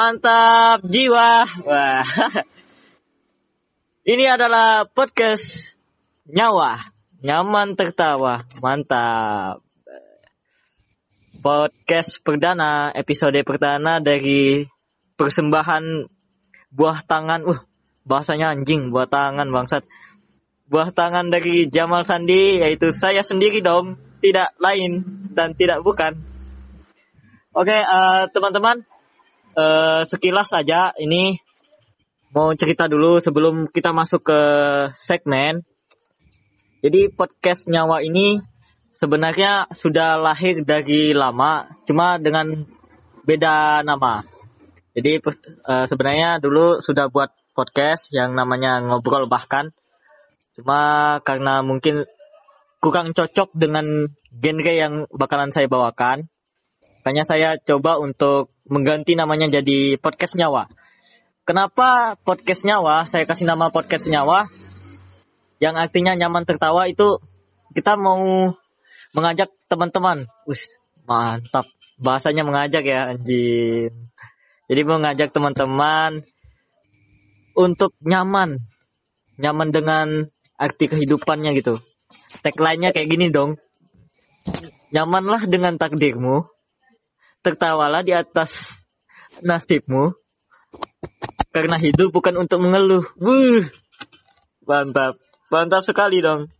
Mantap jiwa. Wah. Ini adalah podcast nyawa, nyaman tertawa, mantap. Podcast perdana, episode perdana dari persembahan buah tangan. Uh, bahasanya anjing, buah tangan bangsat. Buah tangan dari Jamal Sandi, yaitu saya sendiri dong, tidak lain dan tidak bukan. Oke, eh, teman-teman, eh, sekilas saja ini mau cerita dulu sebelum kita masuk ke segmen. Jadi podcast nyawa ini sebenarnya sudah lahir dari lama, cuma dengan beda nama. Jadi eh, sebenarnya dulu sudah buat podcast yang namanya ngobrol bahkan, cuma karena mungkin kurang cocok dengan genre yang bakalan saya bawakan, makanya saya coba untuk mengganti namanya jadi podcast nyawa. Kenapa podcast nyawa? Saya kasih nama podcast nyawa yang artinya nyaman tertawa itu kita mau mengajak teman-teman. Wis, mantap. Bahasanya mengajak ya, anjing. Jadi mengajak teman-teman untuk nyaman. Nyaman dengan arti kehidupannya gitu. Tagline-nya kayak gini dong. Nyamanlah dengan takdirmu. Tertawalah di atas nasibmu. Karena hidup bukan untuk mengeluh. Wuh. Mantap. Mantap sekali dong.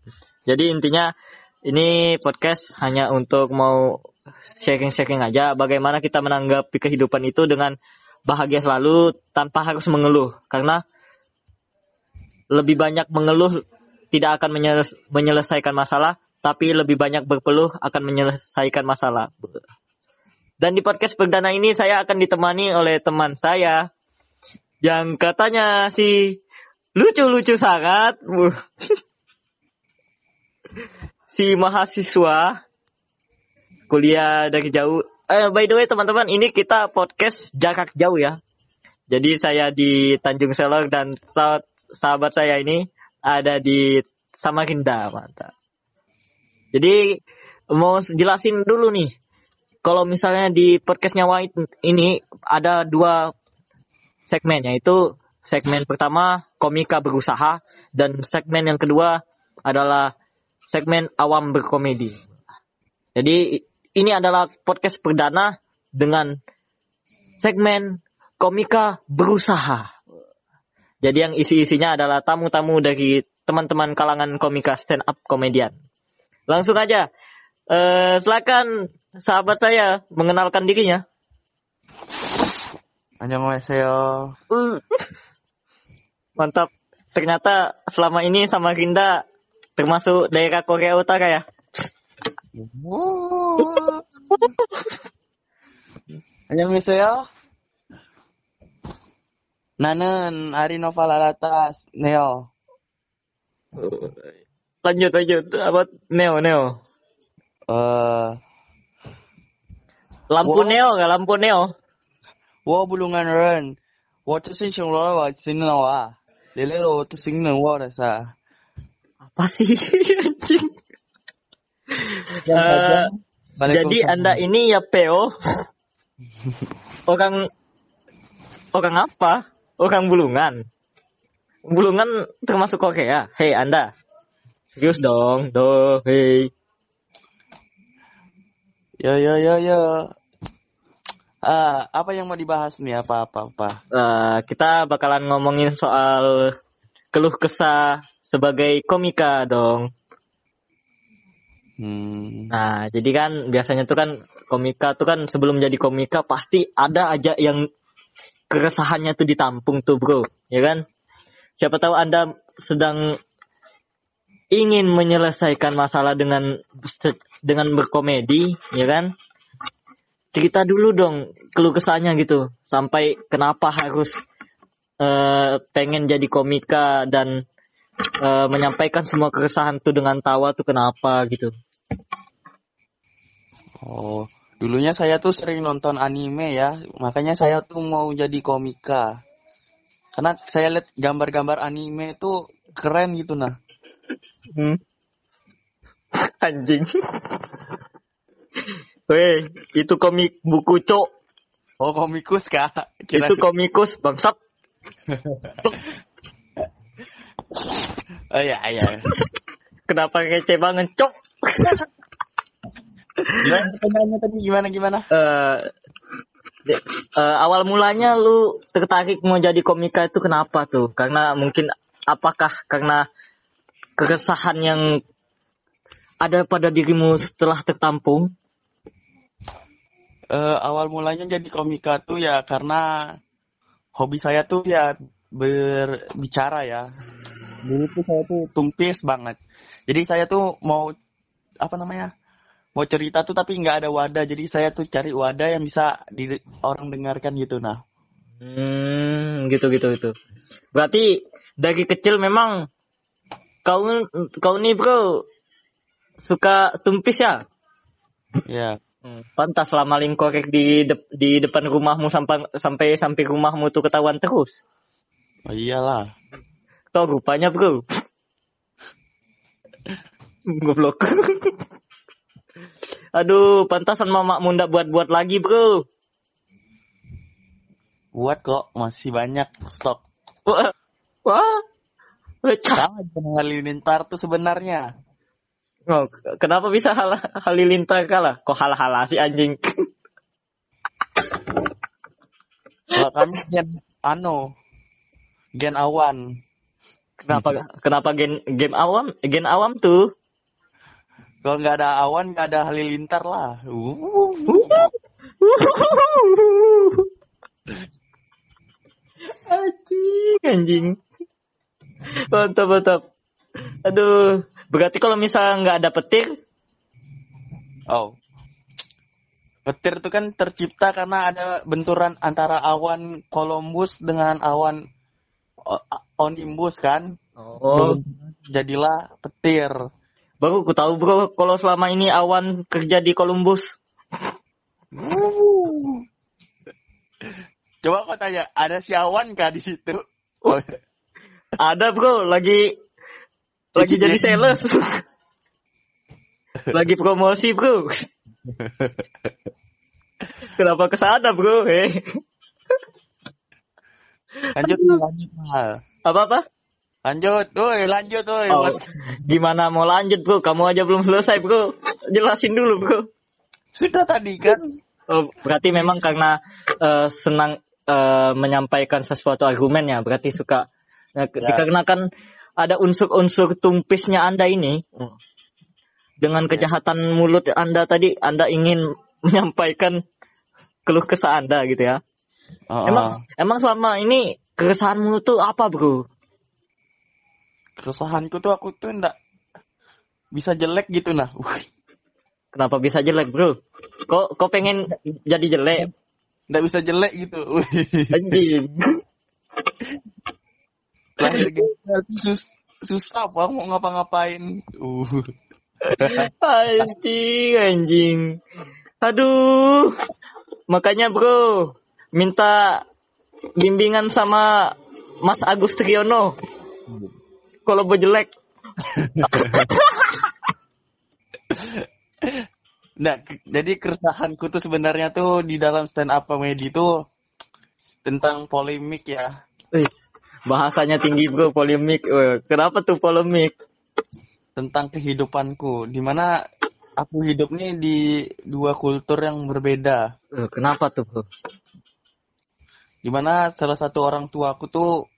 Jadi intinya ini podcast hanya untuk mau sharing-sharing aja bagaimana kita menanggapi kehidupan itu dengan bahagia selalu tanpa harus mengeluh karena lebih banyak mengeluh tidak akan menyeles- menyelesaikan masalah tapi lebih banyak berpeluh akan menyelesaikan masalah. Dan di podcast perdana ini saya akan ditemani oleh teman saya yang katanya si lucu-lucu sangat. Si mahasiswa kuliah dari jauh. Eh, by the way teman-teman, ini kita podcast jarak jauh ya. Jadi saya di Tanjung Selor dan sahabat saya ini ada di Samarinda, mantap. Jadi mau jelasin dulu nih. Kalau misalnya di podcast nyawa it- ini ada dua segmen yaitu segmen pertama komika berusaha dan segmen yang kedua adalah segmen awam berkomedi. Jadi ini adalah podcast perdana dengan segmen komika berusaha. Jadi yang isi-isinya adalah tamu-tamu dari teman-teman kalangan komika stand up komedian. Langsung aja. Eh silakan sahabat saya mengenalkan dirinya. Annyeonghaseyo. Hmm. Mantap. Ternyata selama ini sama Rinda termasuk daerah Korea Utara ya. Annyeonghaseyo. Ya? Nanen Arinova Lalatas Neo. Lanjut lanjut apa Neo Neo. Eh uh, Lampu Wow. Neo nggak lampu Neo? 我不能人，我只是想说我新的话，你那个我只新的我的噻。 Apa sih anjing? Eh, jadi anda ini ya PO orang orang apa? Orang bulungan. Bulungan termasuk Korea. Hei anda, serius dong, do, hei. Ya ya ya ya. Ah, apa yang mau dibahas nih? Apa apa apa? Eh, kita bakalan ngomongin soal keluh kesah sebagai komika dong. Hmm. Nah, jadi kan biasanya tuh kan komika tuh kan sebelum jadi komika pasti ada aja yang keresahannya tuh ditampung tuh bro, ya kan? Siapa tahu anda sedang ingin menyelesaikan masalah dengan dengan berkomedi, ya kan? Cerita dulu dong keluh kesahnya gitu, sampai kenapa harus eh, pengen jadi komika dan eh, menyampaikan semua keresahan tuh dengan tawa tuh kenapa gitu. Oh, dulunya saya tuh sering nonton anime ya, makanya saya tuh mau jadi komika. Karena saya lihat gambar-gambar anime tuh keren gitu nah. Hmm. Anjing. Weh, itu komik buku cok. Oh komikus kak? Kira Itu komikus bangsat. Oh iya iya. Kenapa kece banget, cok? Gimana pertanyaannya tadi gimana gimana? Eh, de- eh, awal mulanya lu tertarik mau jadi komika itu kenapa tuh? Karena mungkin apakah karena keresahan yang ada pada dirimu setelah tertampung? Eh, awal mulanya jadi komika tuh ya karena hobi saya tuh ya berbicara ya. Dulu tuh saya tuh tumpis banget. Jadi saya tuh mau apa namanya? Mau cerita tuh tapi nggak ada wadah. Jadi saya tuh cari wadah yang bisa di, orang dengarkan gitu nah. Hmm, gitu gitu gitu. Berarti dari kecil memang kau kau nih bro suka tumpis ya? Ya. Hmm, Pantas lah maling korek di dep- di depan rumahmu sampai sampai sampai rumahmu tuh ketahuan terus. Oh iyalah. Tau rupanya bro. Goblok. Aduh, pantasan mama munda buat-buat lagi bro. Buat kok masih banyak stok. Wah, wah. Sama dengan Halilintar tuh sebenarnya. Oh, kenapa bisa hal halilintar kalah? Kok hal-hal si anjing? Kalau kami gen ano, gen awan. kenapa kenapa gen game awam gen awam tuh? Kalau nggak ada awan nggak ada halilintar lah. Anjing, anjing. Mantap, mantap. Aduh, berarti kalau misalnya nggak ada petir, Oh. Petir itu kan tercipta karena ada benturan antara awan Columbus dengan awan Onimbus kan. oh, Jadilah petir. baru aku tahu bro kalau selama ini awan kerja di Columbus. Coba kau tanya, ada si awan kah di situ? Oh. Ada bro, lagi lagi jadi sales. lagi promosi bro. Kenapa ke sana bro? Eh, Lanjut, lanjut, apa apa? lanjut, woi, lanjut, woi. Oh, gimana mau lanjut bro? Kamu aja belum selesai bro. Jelasin dulu bro. Sudah tadi kan? Oh, berarti memang karena eh, senang eh, menyampaikan sesuatu argumen ya. Berarti suka. Nah, ke- Ya. Dikarenakan ada unsur-unsur tumpisnya anda ini. Dengan kejahatan mulut anda tadi, anda ingin menyampaikan keluh kesah anda gitu ya. Oh, Emang emang selama ini keresahanmu tuh apa bro? keresahanku tuh aku tuh ndak bisa jelek gitu nah. Kenapa bisa jelek bro? Kok kok pengen jadi jelek? ndak bisa jelek gitu. Anjing. Lahir gagal tuh sus susah bang mau ngapa-ngapain. Uh. anjing, anjing. Aduh. Makanya bro, minta bimbingan sama Mas Agus Triyono. Kalau mau jelek. Nah, jadi keresahanku tuh sebenarnya tuh di dalam stand up comedy tuh tentang polemik ya. Bahasanya tinggi bro, polemik. Kenapa tuh polemik? Tentang kehidupanku. Di mana aku hidup nih di dua kultur yang berbeda. Eh, Kenapa tuh bro? Di mana salah satu orang tua aku tuh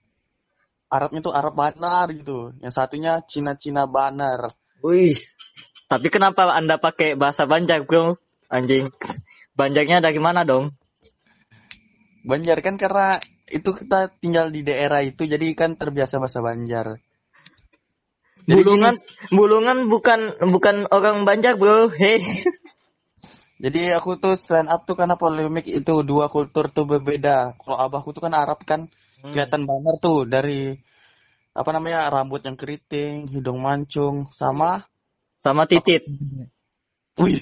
Arabnya tuh Arab banar gitu. Yang satunya Cina-Cina banar. Wih, tapi kenapa anda pakai bahasa Banjar bro? Anjing. Banjarnya dari mana dong? Banjar kan karena itu kita tinggal di daerah itu jadi kan terbiasa bahasa Banjar. Jadi Bulungan, bulungan bukan bukan orang Banjar bro. Hei. Jadi aku tuh stand up tuh karena polemik itu dua kultur tuh berbeda. Kalau abahku tuh kan Arab kan kelihatan banget tuh dari apa namanya rambut yang keriting, hidung mancung, sama Sama titit. wih.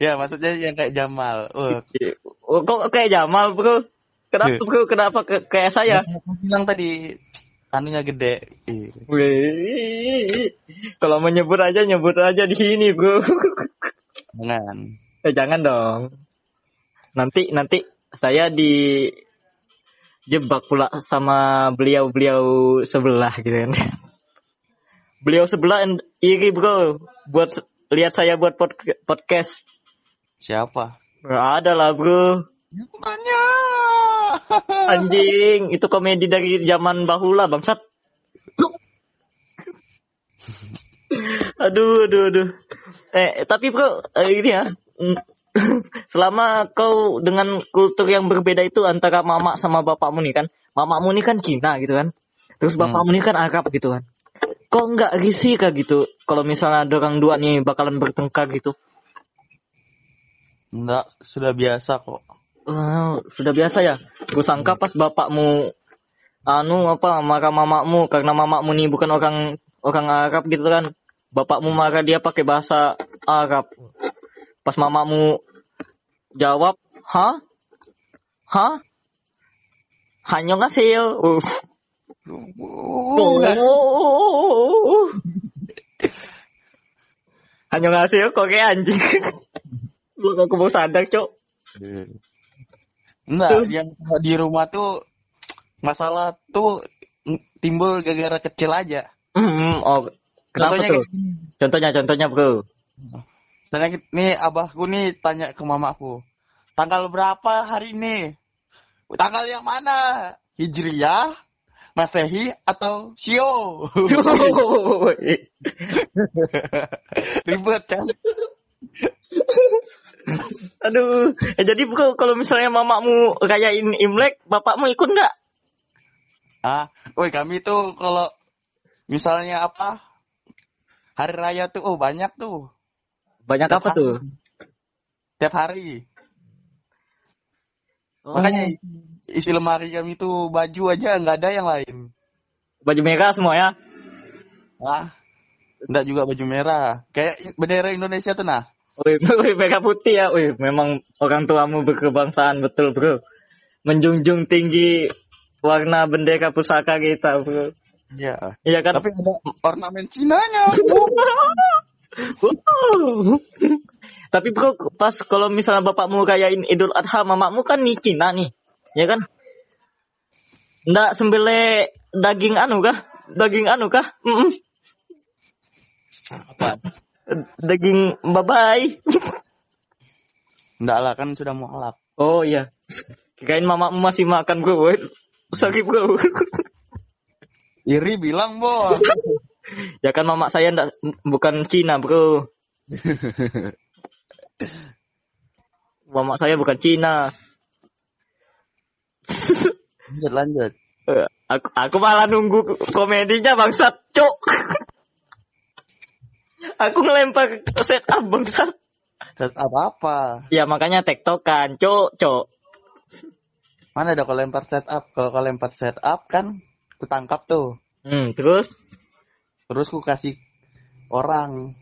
Ya maksudnya yang kayak Jamal. Wah, Oh, kok kayak Jamal bro? Kenapa Iya. bro? Kenapa ke- kayak saya? aku bilang tadi anunya gede. Wih, kalau menyebut aja nyebut aja di sini bro. Jangan. Eh, jangan dong. Nanti nanti saya di jebak pula sama beliau-beliau sebelah gitu kan. Beliau sebelah iri bro buat lihat saya buat pod- podcast. Siapa? Nggak ada lah bro. Tanya. Anjing, itu komedi dari zaman bahula bangsat. aduh, aduh, aduh. Eh, tapi bro, eh, ini ya. mm, Selama kau dengan kultur yang berbeda itu antara mama sama bapakmu nih kan. Mamamu nih kan Cina gitu kan. Terus Hmm. bapakmu nih kan Arab gitu kan. Kok nggak risih kah gitu kalau misalnya ada orang dua nih bakalan bertengkar gitu? Enggak, sudah biasa kok. Oh, sudah biasa ya. Gue sangka pas bapakmu anu apa marah mamamu karena mamamu nih bukan orang orang Arab gitu kan. Bapakmu marah dia pakai bahasa Arab. Pas mamamu jawab, "Hah? Hah? Hanya ngasih Uh. Hanya ngasih kok kayak anjing. Lu aku mau sadar, Cok. Enggak, yang di rumah tuh masalah tuh timbul gara-gara kecil aja. Hmm, oh, kenapa Contohnya tuh? gini. Contohnya, contohnya bro. Misalnya nih abahku nih tanya ke mamaku, tanggal berapa hari ini? Tanggal yang mana? Hijriyah, Masehi atau Sio? Ribet kan? Aduh, eh, jadi bro, kalau misalnya mamamu rayain Imlek, bapakmu ikut nggak? Ah, woi kami tuh kalau misalnya apa hari raya tuh oh banyak tuh Banyak Tiap apa hari. tuh? tiap hari. Oh, Makanya isi lemari kami tuh baju aja nggak ada yang lain. baju merah semua ya? Ah, enggak juga baju merah. Kayak bendera Indonesia tuh nah. Wih, wih, merah putih ya. Wih, memang orang tuamu berkebangsaan betul bro. Menjunjung tinggi warna bendera pusaka kita bro. Iya. Iya kan? Tapi ada ornamen Cinanya. Tapi bro, pas kalau misalnya bapakmu rayain Idul Adha, mamamu kan nih Cina nih, ya kan? Nggak sembelih daging anu kah? Daging anu kah? Mm-mm. Apa? Daging babai. Enggak lah kan sudah mualaf. Oh iya. Kirain mamamu masih makan bro. Woi, Sorry bro. Iri bilang, Bos. ya kan mama saya ndak, bukan Cina bro. Mama saya bukan Cina. lanjut, lanjut. Aku, aku malah nunggu komedinya bangsat, cok. Aku ngelempar setup bangsat. Set apa-apa. Ya makanya tektokan, cok, cok. Mana ada kalau lempar setup? Kalau kau lempar setup kan kutangkap tuh. Hmm, terus Terus ku kasih orang.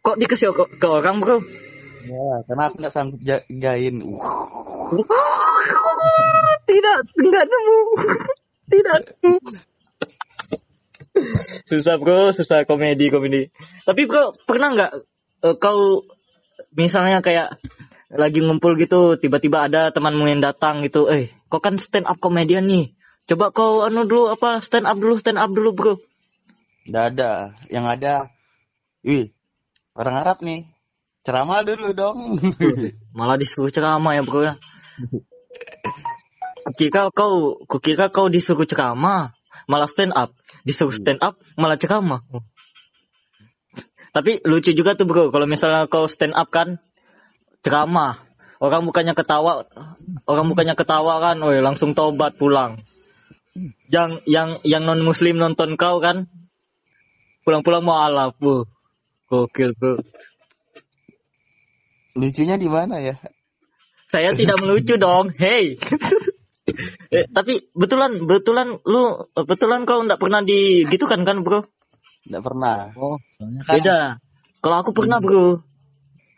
kok dikasih ke, ke orang bro? Ya, karena aku nggak sanggup jagain. Uh. Tidak, tidak nemu. Tidak nemu. Susah bro, susah komedi komedi. Tapi bro, pernah nggak eh, kau misalnya kayak lagi ngumpul gitu, tiba-tiba ada temanmu yang datang gitu, eh, kau kan stand up komedian nih. Coba kau anu dulu apa stand up dulu, stand up dulu bro. Nggak ada. Yang ada, wih, orang Arab nih. Ceramah dulu dong. Malah disuruh ceramah ya bro ya. Kukira kau, kukira kau disuruh ceramah, malah stand up. Disuruh stand up, malah ceramah. Tapi lucu juga tuh bro, kalau misalnya kau stand up kan, ceramah. Orang bukannya ketawa, orang bukannya ketawa kan, woi langsung tobat pulang. Yang yang yang non muslim nonton kau kan, pulang-pulang mau alaf, bu. Gokil bro. Lucunya di mana ya? Saya tidak melucu dong, hey. eh, tapi betulan, betulan lu, betulan kau nggak pernah digitukan kan bro? Nggak pernah. Oh, Soalnya kan beda. Kalau aku pernah bro,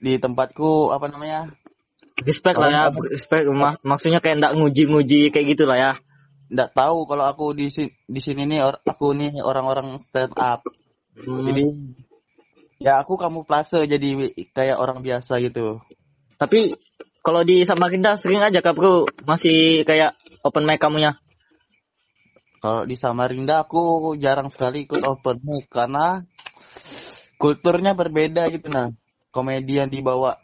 di tempatku apa namanya? respect lah ya, respect. Mak- maksudnya kayak nggak nguji-nguji kayak gitu lah ya. Nggak tahu kalau aku di sini di sini nih or- aku nih orang-orang stand up. Hmm. Jadi Ya aku kamuflase jadi kayak orang biasa gitu. Tapi kalau di Samarinda sering aja kak bro masih kayak open mic kamunya. Kalau di Samarinda aku jarang sekali ikut open mic karena kulturnya berbeda gitu nah. Komedi yang dibawa.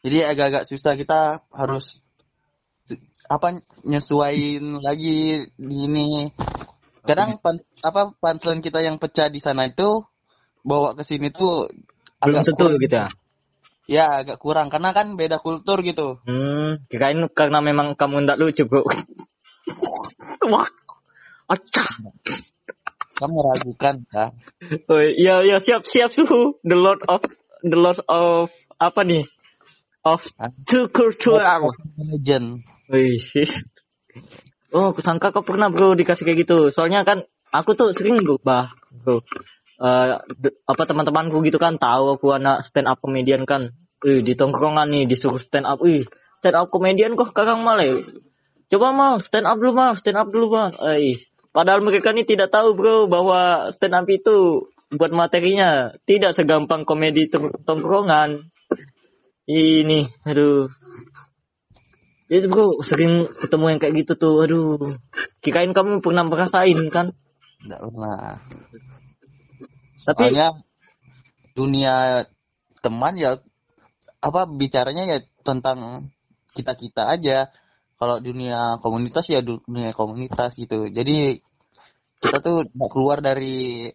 Jadi agak-agak susah kita harus apa nyesuaiin lagi di ini. Kadang pan, apa punchline kita yang pecah di sana itu bawa ke sini tuh Belum agak tentu kurang. gitu ya. Ya agak kurang karena kan beda kultur gitu. Hmm, kirain karena memang kamu ndak lucu bro. Wah, acah. Kamu meragukan kan? Oh, iya iya siap siap suhu. The Lord of the Lord of apa nih? Of two culture. Legend. Wih, sih. Oh, aku sangka kau pernah bro dikasih kayak gitu. Soalnya kan aku tuh sering bro, bah, bro. Eh, d- apa teman-temanku gitu kan tahu aku anak stand up comedian kan. Wih, di tongkrongan nih disuruh stand up. Wih, stand up comedian kok kakang malah. Coba mal, stand up dulu mal, stand up dulu mal. Eh, padahal mereka ini tidak tahu bro bahwa stand up itu buat materinya tidak segampang komedi tong- tongkrongan. Ini, aduh. Jadi bro sering ketemu yang kayak gitu tuh, aduh. Kirain kamu pernah merasain kan? Enggak pernah. Tapi Soalnya dunia teman ya apa bicaranya ya tentang kita kita aja. Kalau dunia komunitas ya dunia komunitas gitu. Jadi kita tuh keluar dari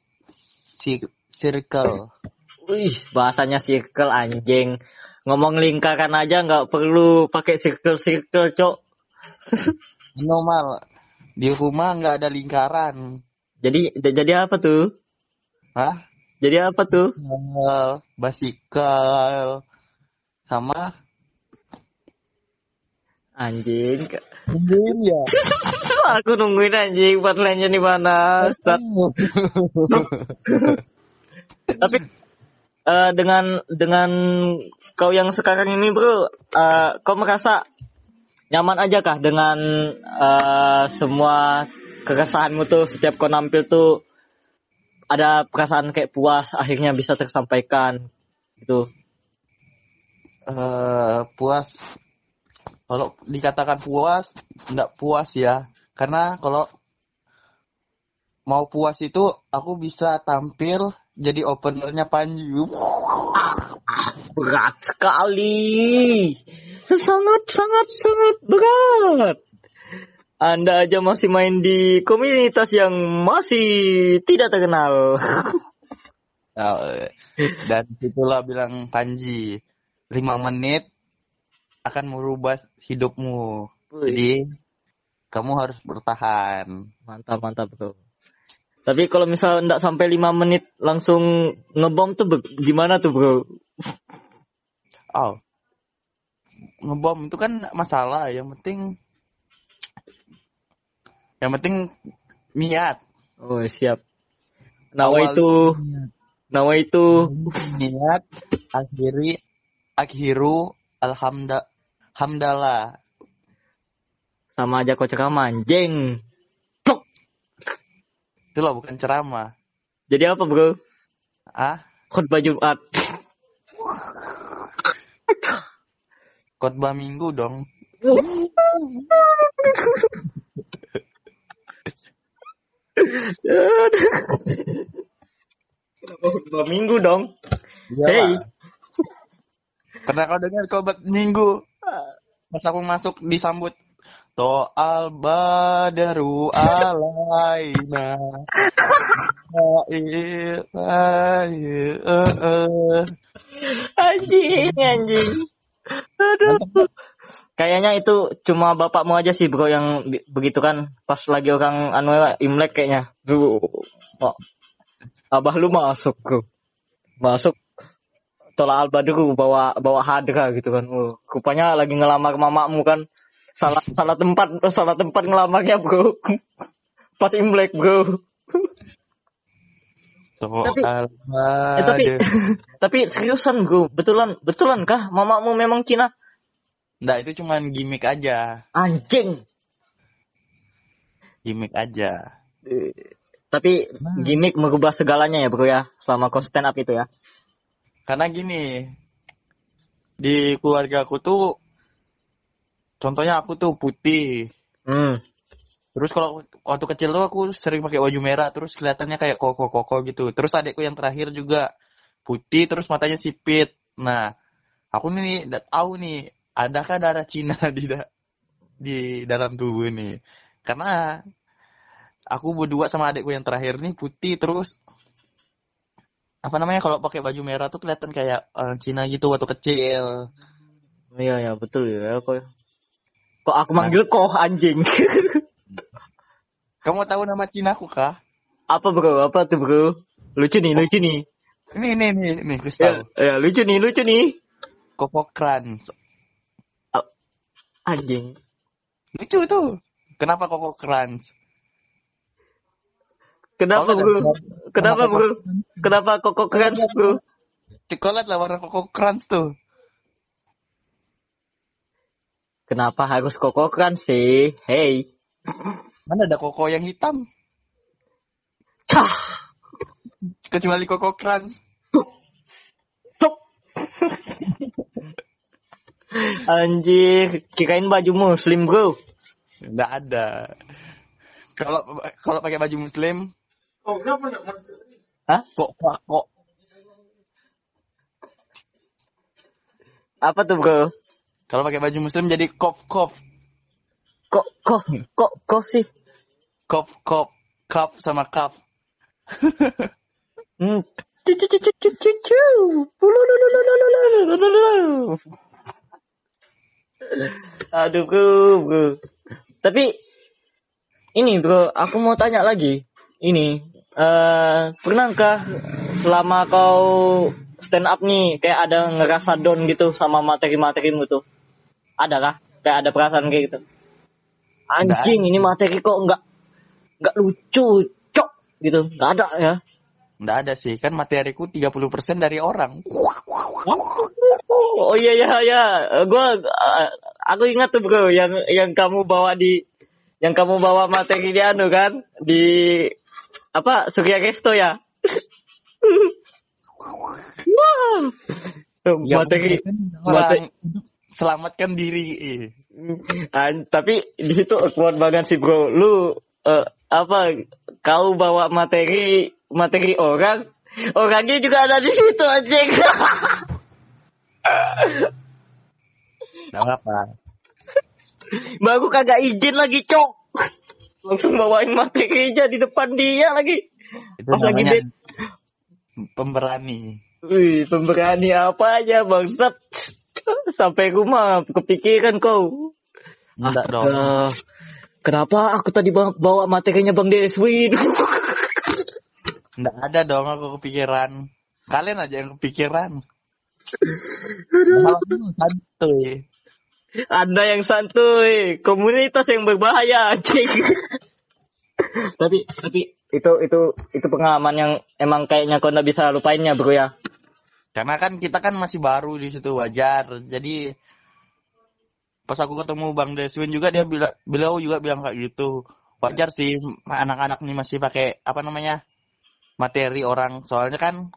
si circle. wih, bahasanya circle anjing. Ngomong lingkaran aja nggak perlu pakai circle-circle, Cok. Normal. Di rumah nggak ada lingkaran. Jadi jadi apa tuh? Hah? Jadi apa tuh? Basikal, basikal, sama Anjing. Mungkin ya. Aku nungguin anjing buat lainnya di mana. Tapi eh, dengan dengan kau yang sekarang ini bro, eh, kau merasa nyaman aja kah dengan eh, semua keresahanmu tuh setiap kau nampil tuh ada perasaan kayak puas akhirnya bisa tersampaikan gitu. eh puas kalau dikatakan puas nggak puas ya karena kalau mau puas itu aku bisa tampil jadi openernya Panji Berat sekali. Sangat sangat sangat berat. Anda aja masih main di komunitas yang masih tidak terkenal. Eh, dan itulah bilang Panji lima menit akan merubah hidupmu jadi kamu harus bertahan Mantap, mantap bro. Tapi kalau misal ndak sampai 5 menit langsung ngebom tuh gimana tuh bro? oh ngebom itu kan masalah yang penting yang penting niat Oh siap. Nawa Awal itu, niat. nawa itu. niat akhiri akhiru alhamda hamdalah Sama aja kau ceramah anjing. itulah bukan ceramah Jadi apa bro? ah Khutbah Jumat. khotbah minggu dong Kenapa khutbah minggu dong? Iyalah. Hey. pernah kau dengar khotbah minggu pas aku masuk disambut To'al badaru alaina Anjing, anjing. Aduh. Kayaknya itu cuma bapakmu aja sih bro yang begitu kan pas lagi orang anu Imlek kayaknya. Duh. Oh. Abah lu masuk bro. Masuk tolak albadru bawa bawa hadra gitu kan. Oh, rupanya lagi ngelamar mamamu kan. Salah salah tempat salah tempat ngelamarnya bro. Pas Imlek bro. To'al Eh, tapi tapi seriusan bro, betulan betulan kah mamamu memang Cina? Nah itu cuman gimmick aja Anjing. Gimmick aja Eh, Tapi Nah. gimmick merubah segalanya ya bro ya selama kau stand up itu ya. Karena gini, di keluarga aku tuh, contohnya aku tuh putih. Hmm. Terus kalau waktu kecil tuh aku sering pakai baju merah, terus kelihatannya kayak koko-koko gitu. Terus adikku yang terakhir juga putih, terus matanya sipit. Nah, aku nih tahu nih, adakah darah Cina di da- di dalam tubuh nih? Karena aku berdua sama adikku yang terakhir nih putih, terus apa namanya kalau pakai baju merah tuh kelihatan kayak orang Cina gitu waktu kecil. Iya ya betul ya kok. Kok aku manggil kok anjing. Kamu tahu nama Cina aku kah? apa bro? Apa tuh bro? Lucu nih, lucu nih. Ini nih nih nih, aku Ya, ya lucu nih, lucu nih. Koko Kranz. Anjing. Lucu tuh. Kenapa Koko Kranz? Kenapa bro? ada- Kenapa bro? Koko Kranz. Kenapa kok keren bro? Coklat lah warna Koko Kranz tuh. Kenapa harus koko keren sih? Hey. Mana ada Koko yang hitam? Cah. Kecuali Koko Kranz. Anjir, kirain baju muslim bro. Nggak ada. Kalau kalau pakai baju muslim, Hah? kok kok kok Apa tuh bro? kalau pakai baju muslim jadi kop kop Kok kok kok kok sih? kop kop kap sama kap. Hmm. Aduh bro, bro. Tapi ini bro, aku mau tanya lagi. Ini, eh pernahkah selama kau stand up nih kayak ada ngerasa down gitu sama materi-materimu tuh? Ada kah? Kayak ada perasaan kayak gitu? Anjing, ini materi kok nggak nggak lucu, cok gitu. Nggak ada ya. Nggak ada sih, kan materiku 30% dari orang. Oh iya iya iya, gua uh, aku ingat tuh bro yang yang kamu bawa di yang kamu bawa materi di anu kan di apa Surya Resto ya. Wah. Ya, materi mungkin materi selamatkan diri. Eh. An- tapi di situ awkward banget sih bro. Lu eh, apa kau bawa materi materi orang orangnya juga ada di situ anjing. Nggak apa. Baru kagak izin lagi, Cok. Langsung bawain materi aja di depan dia lagi. Itu Pas lagi bed. pemberani. Wih, pemberani apa aja, Bangsat. Sampai rumah kepikiran kau. Enggak dong. Kenapa aku tadi bawa, materinya Bang Deswin? Enggak ada dong aku kepikiran. Kalian aja yang kepikiran. Lu santuy. Anda yang santuy, komunitas yang berbahaya, anjing. tapi tapi itu itu itu pengalaman yang emang kayaknya kau nggak bisa lupainnya, Bro ya. Karena kan kita kan masih baru di situ wajar. Jadi pas aku ketemu Bang Deswin juga dia bilang beliau juga bilang kayak gitu. Wajar sih anak-anak nih masih pakai apa namanya? materi orang. Soalnya kan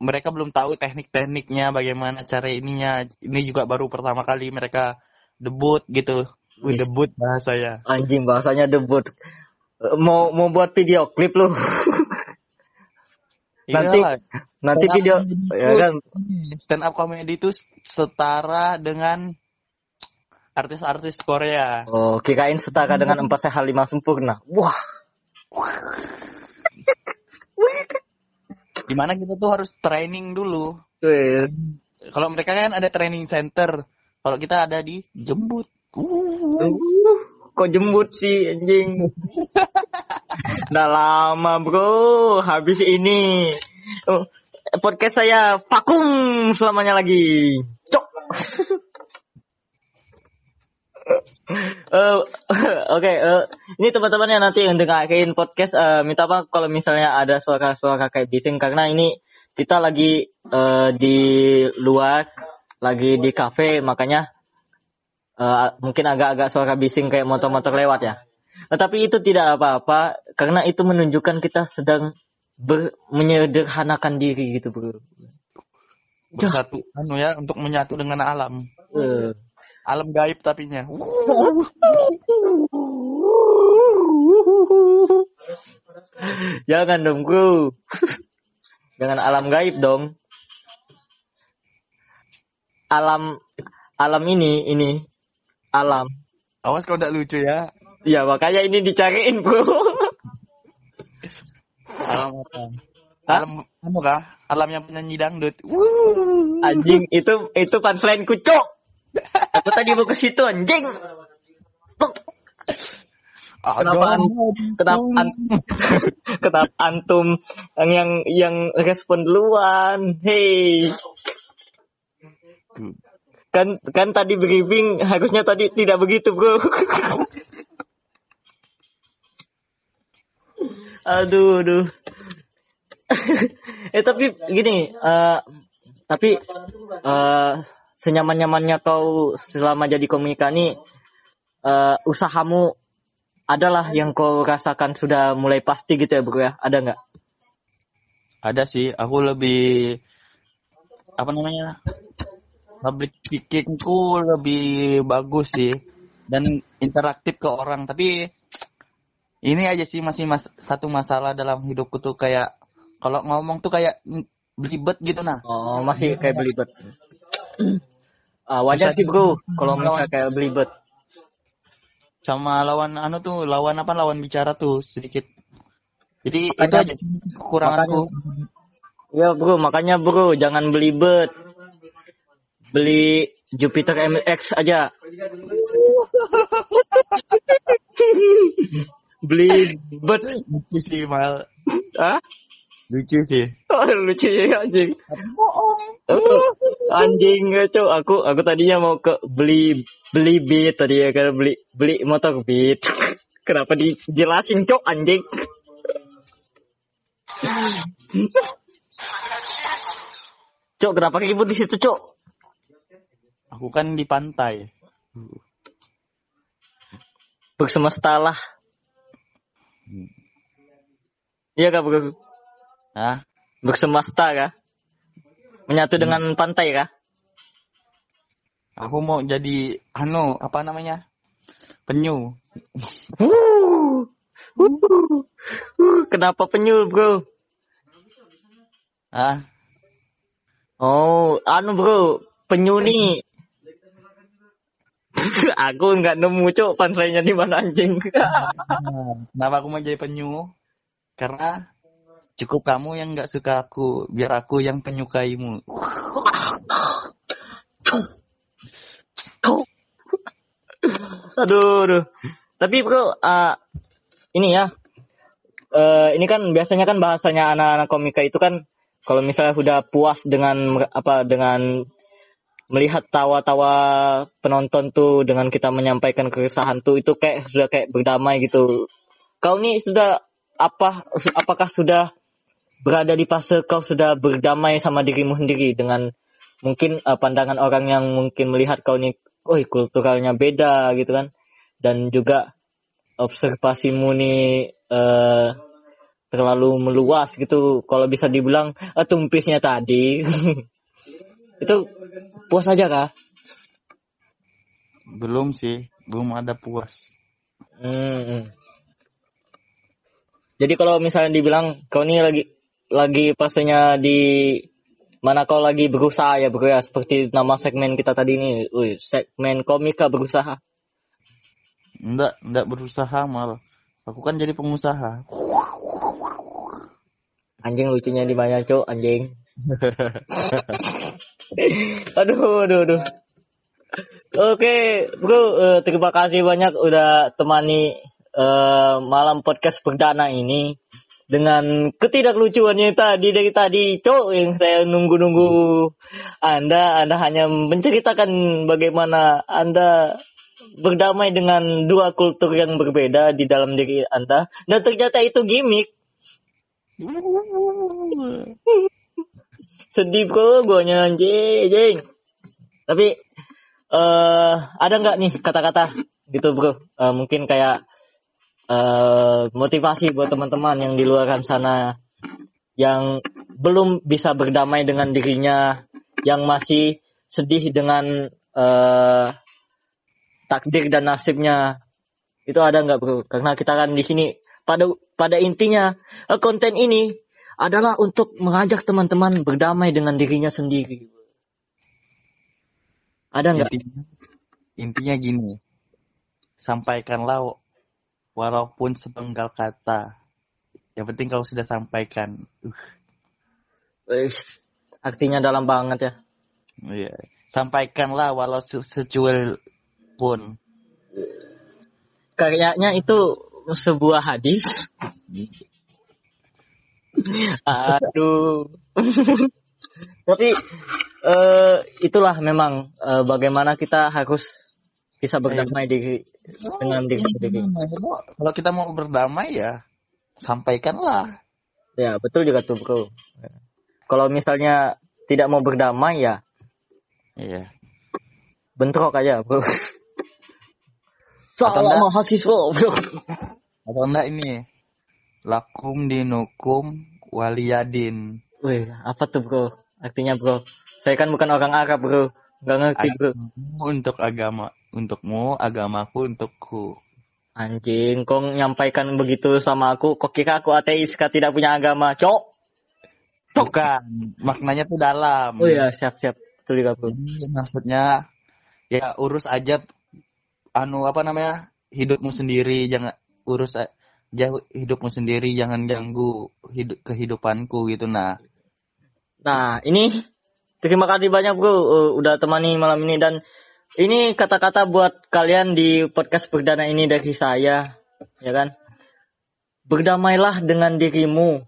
mereka belum tahu teknik-tekniknya bagaimana cara ininya. Ini juga baru pertama kali mereka debut gitu. Wih, debut bahasanya. Anjing bahasanya debut. Mau mau buat video klip lu. Nanti- Iyalah, Nanti stand up video ya kan stand up comedy itu setara dengan artis-artis Korea. Oh, kirain setara dengan empat sehat lima sempurna. Wah, Di mana kita tuh harus training dulu. Kalau mereka kan ada training center. Kalau kita ada di jembut. Uh. Uh, kok jembut sih anjing. Udah lama bro, habis ini. Oh, podcast saya vakum selamanya lagi. Cok. Eh, Oke, eh, ini teman-teman yang nanti yang dengerin podcast, eh, minta apa kalau misalnya ada suara-suara kayak bising karena ini kita lagi eh, di luar, lagi di kafe, makanya eh, mungkin agak-agak suara bising kayak motor-motor lewat ya. Nah, tapi itu tidak apa-apa karena itu menunjukkan kita sedang ber, menyederhanakan diri gitu bro. Bersatu anu ya untuk menyatu dengan alam. Eh. Alam gaib tapinya. Jangan dong bro. Jangan alam gaib dong. Alam alam ini ini alam. Awas kau tidak lucu ya. Ya makanya ini dicariin bro. Alam apa? Alam anu kah? Alam yang penyanyi dangdut. Wuh. Anjing itu itu punchline kucuk. Aku tadi mau ke situ anjing. Kenapa Aduh. an- kenapa an- kenapa antum yang yang yang respon duluan? Hei. Kan kan tadi briefing harusnya tadi tidak begitu, Bro. aduh, aduh. eh tapi gini, eh tapi eh senyaman-nyamannya kau selama jadi komika nih eh usahamu adalah yang kau rasakan sudah mulai pasti gitu ya bro ya ada nggak Ada sih, aku lebih apa namanya? Public speakingku lebih bagus sih dan interaktif ke orang. Tapi ini aja sih masih mas satu masalah dalam hidupku tuh kayak kalau ngomong tuh kayak belibet gitu nah. oh masih kayak belibet Ah, wajar sih bro kalau misalnya kayak belibet Sama lawan anu tuh lawan apa lawan bicara tuh sedikit. Jadi itu Makanya- aja sih kekuranganku. ya bro makanya bro jangan belibet beli Jupiter MX aja beli bet Lucu sih mal. ah Lucu sih. oh, lucu ya anjing Bohong. anjing cok aku aku tadinya mau ke beli beli beat tadi ya kan beli beli motor beat kenapa dijelasin cok anjing cok kenapa ribut di situ cok Aku kan di pantai. bersemestalah iya kak Hah? bersemesta kah menyatu dengan pantai kah Aku mau jadi anu apa namanya? Penyu. Kenapa penyu bro Ah, Oh, anu bro, penyu nih. aku nggak nemu cok punchline-nya di mana anjing. kenapa aku mau jadi penyu? Karena cukup kamu yang nggak suka aku, biar aku yang penyukaimu. aduh, aduh. Tapi bro, ah, ini ya, eh, ini kan biasanya kan bahasanya anak-anak komika itu kan kalau misalnya sudah puas dengan apa dengan melihat tawa-tawa penonton tuh dengan kita menyampaikan keresahan tuh itu kayak sudah kayak berdamai gitu. Kau nih sudah apa apakah sudah berada di fase kau sudah berdamai sama dirimu sendiri dengan mungkin eh, pandangan orang yang mungkin melihat kau nih, oh kulturalnya beda gitu kan, dan juga observasimu nih eh, terlalu meluas gitu. Kalau bisa dibilang eh, tumpisnya tadi itu puas aja kah? Belum sih, belum ada puas. Hmm. Jadi kalau misalnya dibilang kau nih lagi lagi fasenya di mana kau lagi berusaha ya bro ya seperti nama segmen kita tadi ini, Wih, segmen komika berusaha. Enggak, enggak berusaha malah. Aku kan jadi pengusaha. Anjing lucunya di mana cok anjing. aduh, aduh, aduh. Oke, bro, eh, terima kasih banyak udah temani eh, malam podcast perdana ini dengan ketidaklucuannya tadi dari tadi, cok yang saya nunggu-nunggu Anda, Anda hanya menceritakan bagaimana Anda berdamai dengan dua kultur yang berbeda di dalam diri Anda dan ternyata itu gimmick. Sedih bro, guanya anjing. Tapi eh ada nggak nih kata-kata gitu bro? Eh, mungkin kayak eh, motivasi buat teman-teman yang di luar sana yang belum bisa berdamai dengan dirinya, yang masih sedih dengan eh, takdir dan nasibnya. Itu ada nggak bro? Karena kita kan di sini pada pada intinya eh, konten ini adalah untuk mengajak teman-teman berdamai dengan dirinya sendiri. Ada nggak? Intinya, intinya gini, sampaikanlah walaupun sepenggal kata. Yang penting kalau sudah sampaikan. Uh, Eh, artinya dalam banget ya. iya. Sampaikanlah walau se- secuil pun. Kayaknya itu sebuah hadis. Aduh. Tapi eh, itulah memang eh, bagaimana kita harus bisa berdamai diri dengan diri sendiri. Kalau kita mau berdamai ya sampaikanlah. Ya betul juga tuh bro. Kalau misalnya tidak mau berdamai ya Iya. bentrok aja bro. Salah mahasiswa bro. Atau enggak ini? Lakum dinukum waliyadin. Wih apa tuh bro? Artinya bro. Saya kan bukan orang Arab bro. Nggak ngerti bro. Untuk agama, untukmu, agamaku untukku. Anjing, kau nyampaikan begitu sama aku, kok kira aku ateis, kau tidak punya agama, cok? Bukan, maknanya tuh dalam. Oh iya, siap-siap. Juga, maksudnya ya urus aja anu apa namanya hidupmu sendiri jangan urus jauh hidupmu sendiri jangan ganggu hidup kehidupanku gitu nah Nah, ini terima kasih banyak, bro. eh, udah temani malam ini. Dan ini kata-kata buat kalian di podcast perdana ini dari saya, ya kan? Berdamailah dengan dirimu.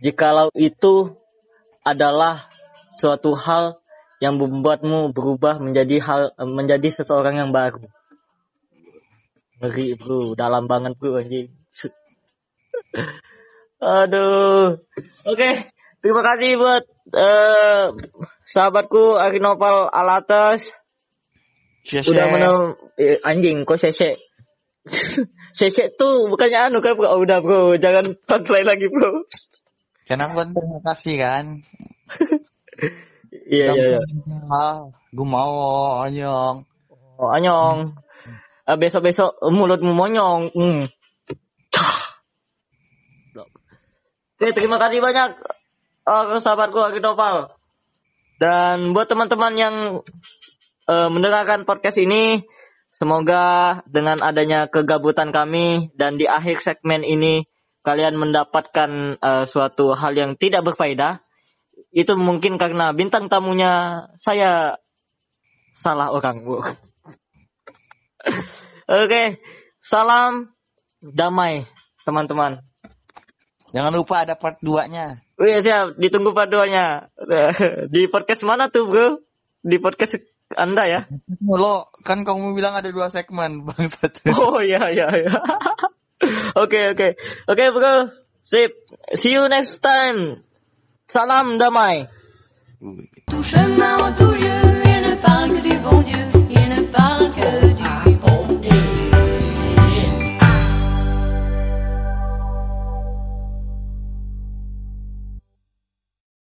Jikalau itu adalah suatu hal yang membuatmu berubah menjadi hal menjadi seseorang yang baru. Ngeri bro, dalam banget bro anjing. Aduh. Oke, terima kasih buat eh, sahabatku Arinopal Alatas Syekh udah menem eh, anjing kok sese. sese tuh bukannya anu kan bro. Oh, udah bro, jangan translate lagi bro. kenapa terima kasih kan Iya iya iya. gue mau anyong Oh, anyong. Eh, besok-besok mulutmu monyong. Hmm. Oke, terima kasih banyak eh, sahabatku Arinopal. Dan buat teman-teman yang eh, mendengarkan podcast ini, semoga dengan adanya kegabutan kami dan di akhir segmen ini kalian mendapatkan eh, suatu hal yang tidak berfaedah. Itu mungkin karena bintang tamunya saya salah orang, Bu. Oke, salam damai teman-teman. jangan lupa ada part 2 nya Wih siap, ditunggu paduannya. Di podcast mana tuh bro? Di podcast Anda ya? lo kan kamu bilang ada dua segmen bangsat Oh iya iya iya. Oke oke oke bro, sip. See you next time. Salam damai. Tout chemin tout lieu, il ne parle que du bon Dieu,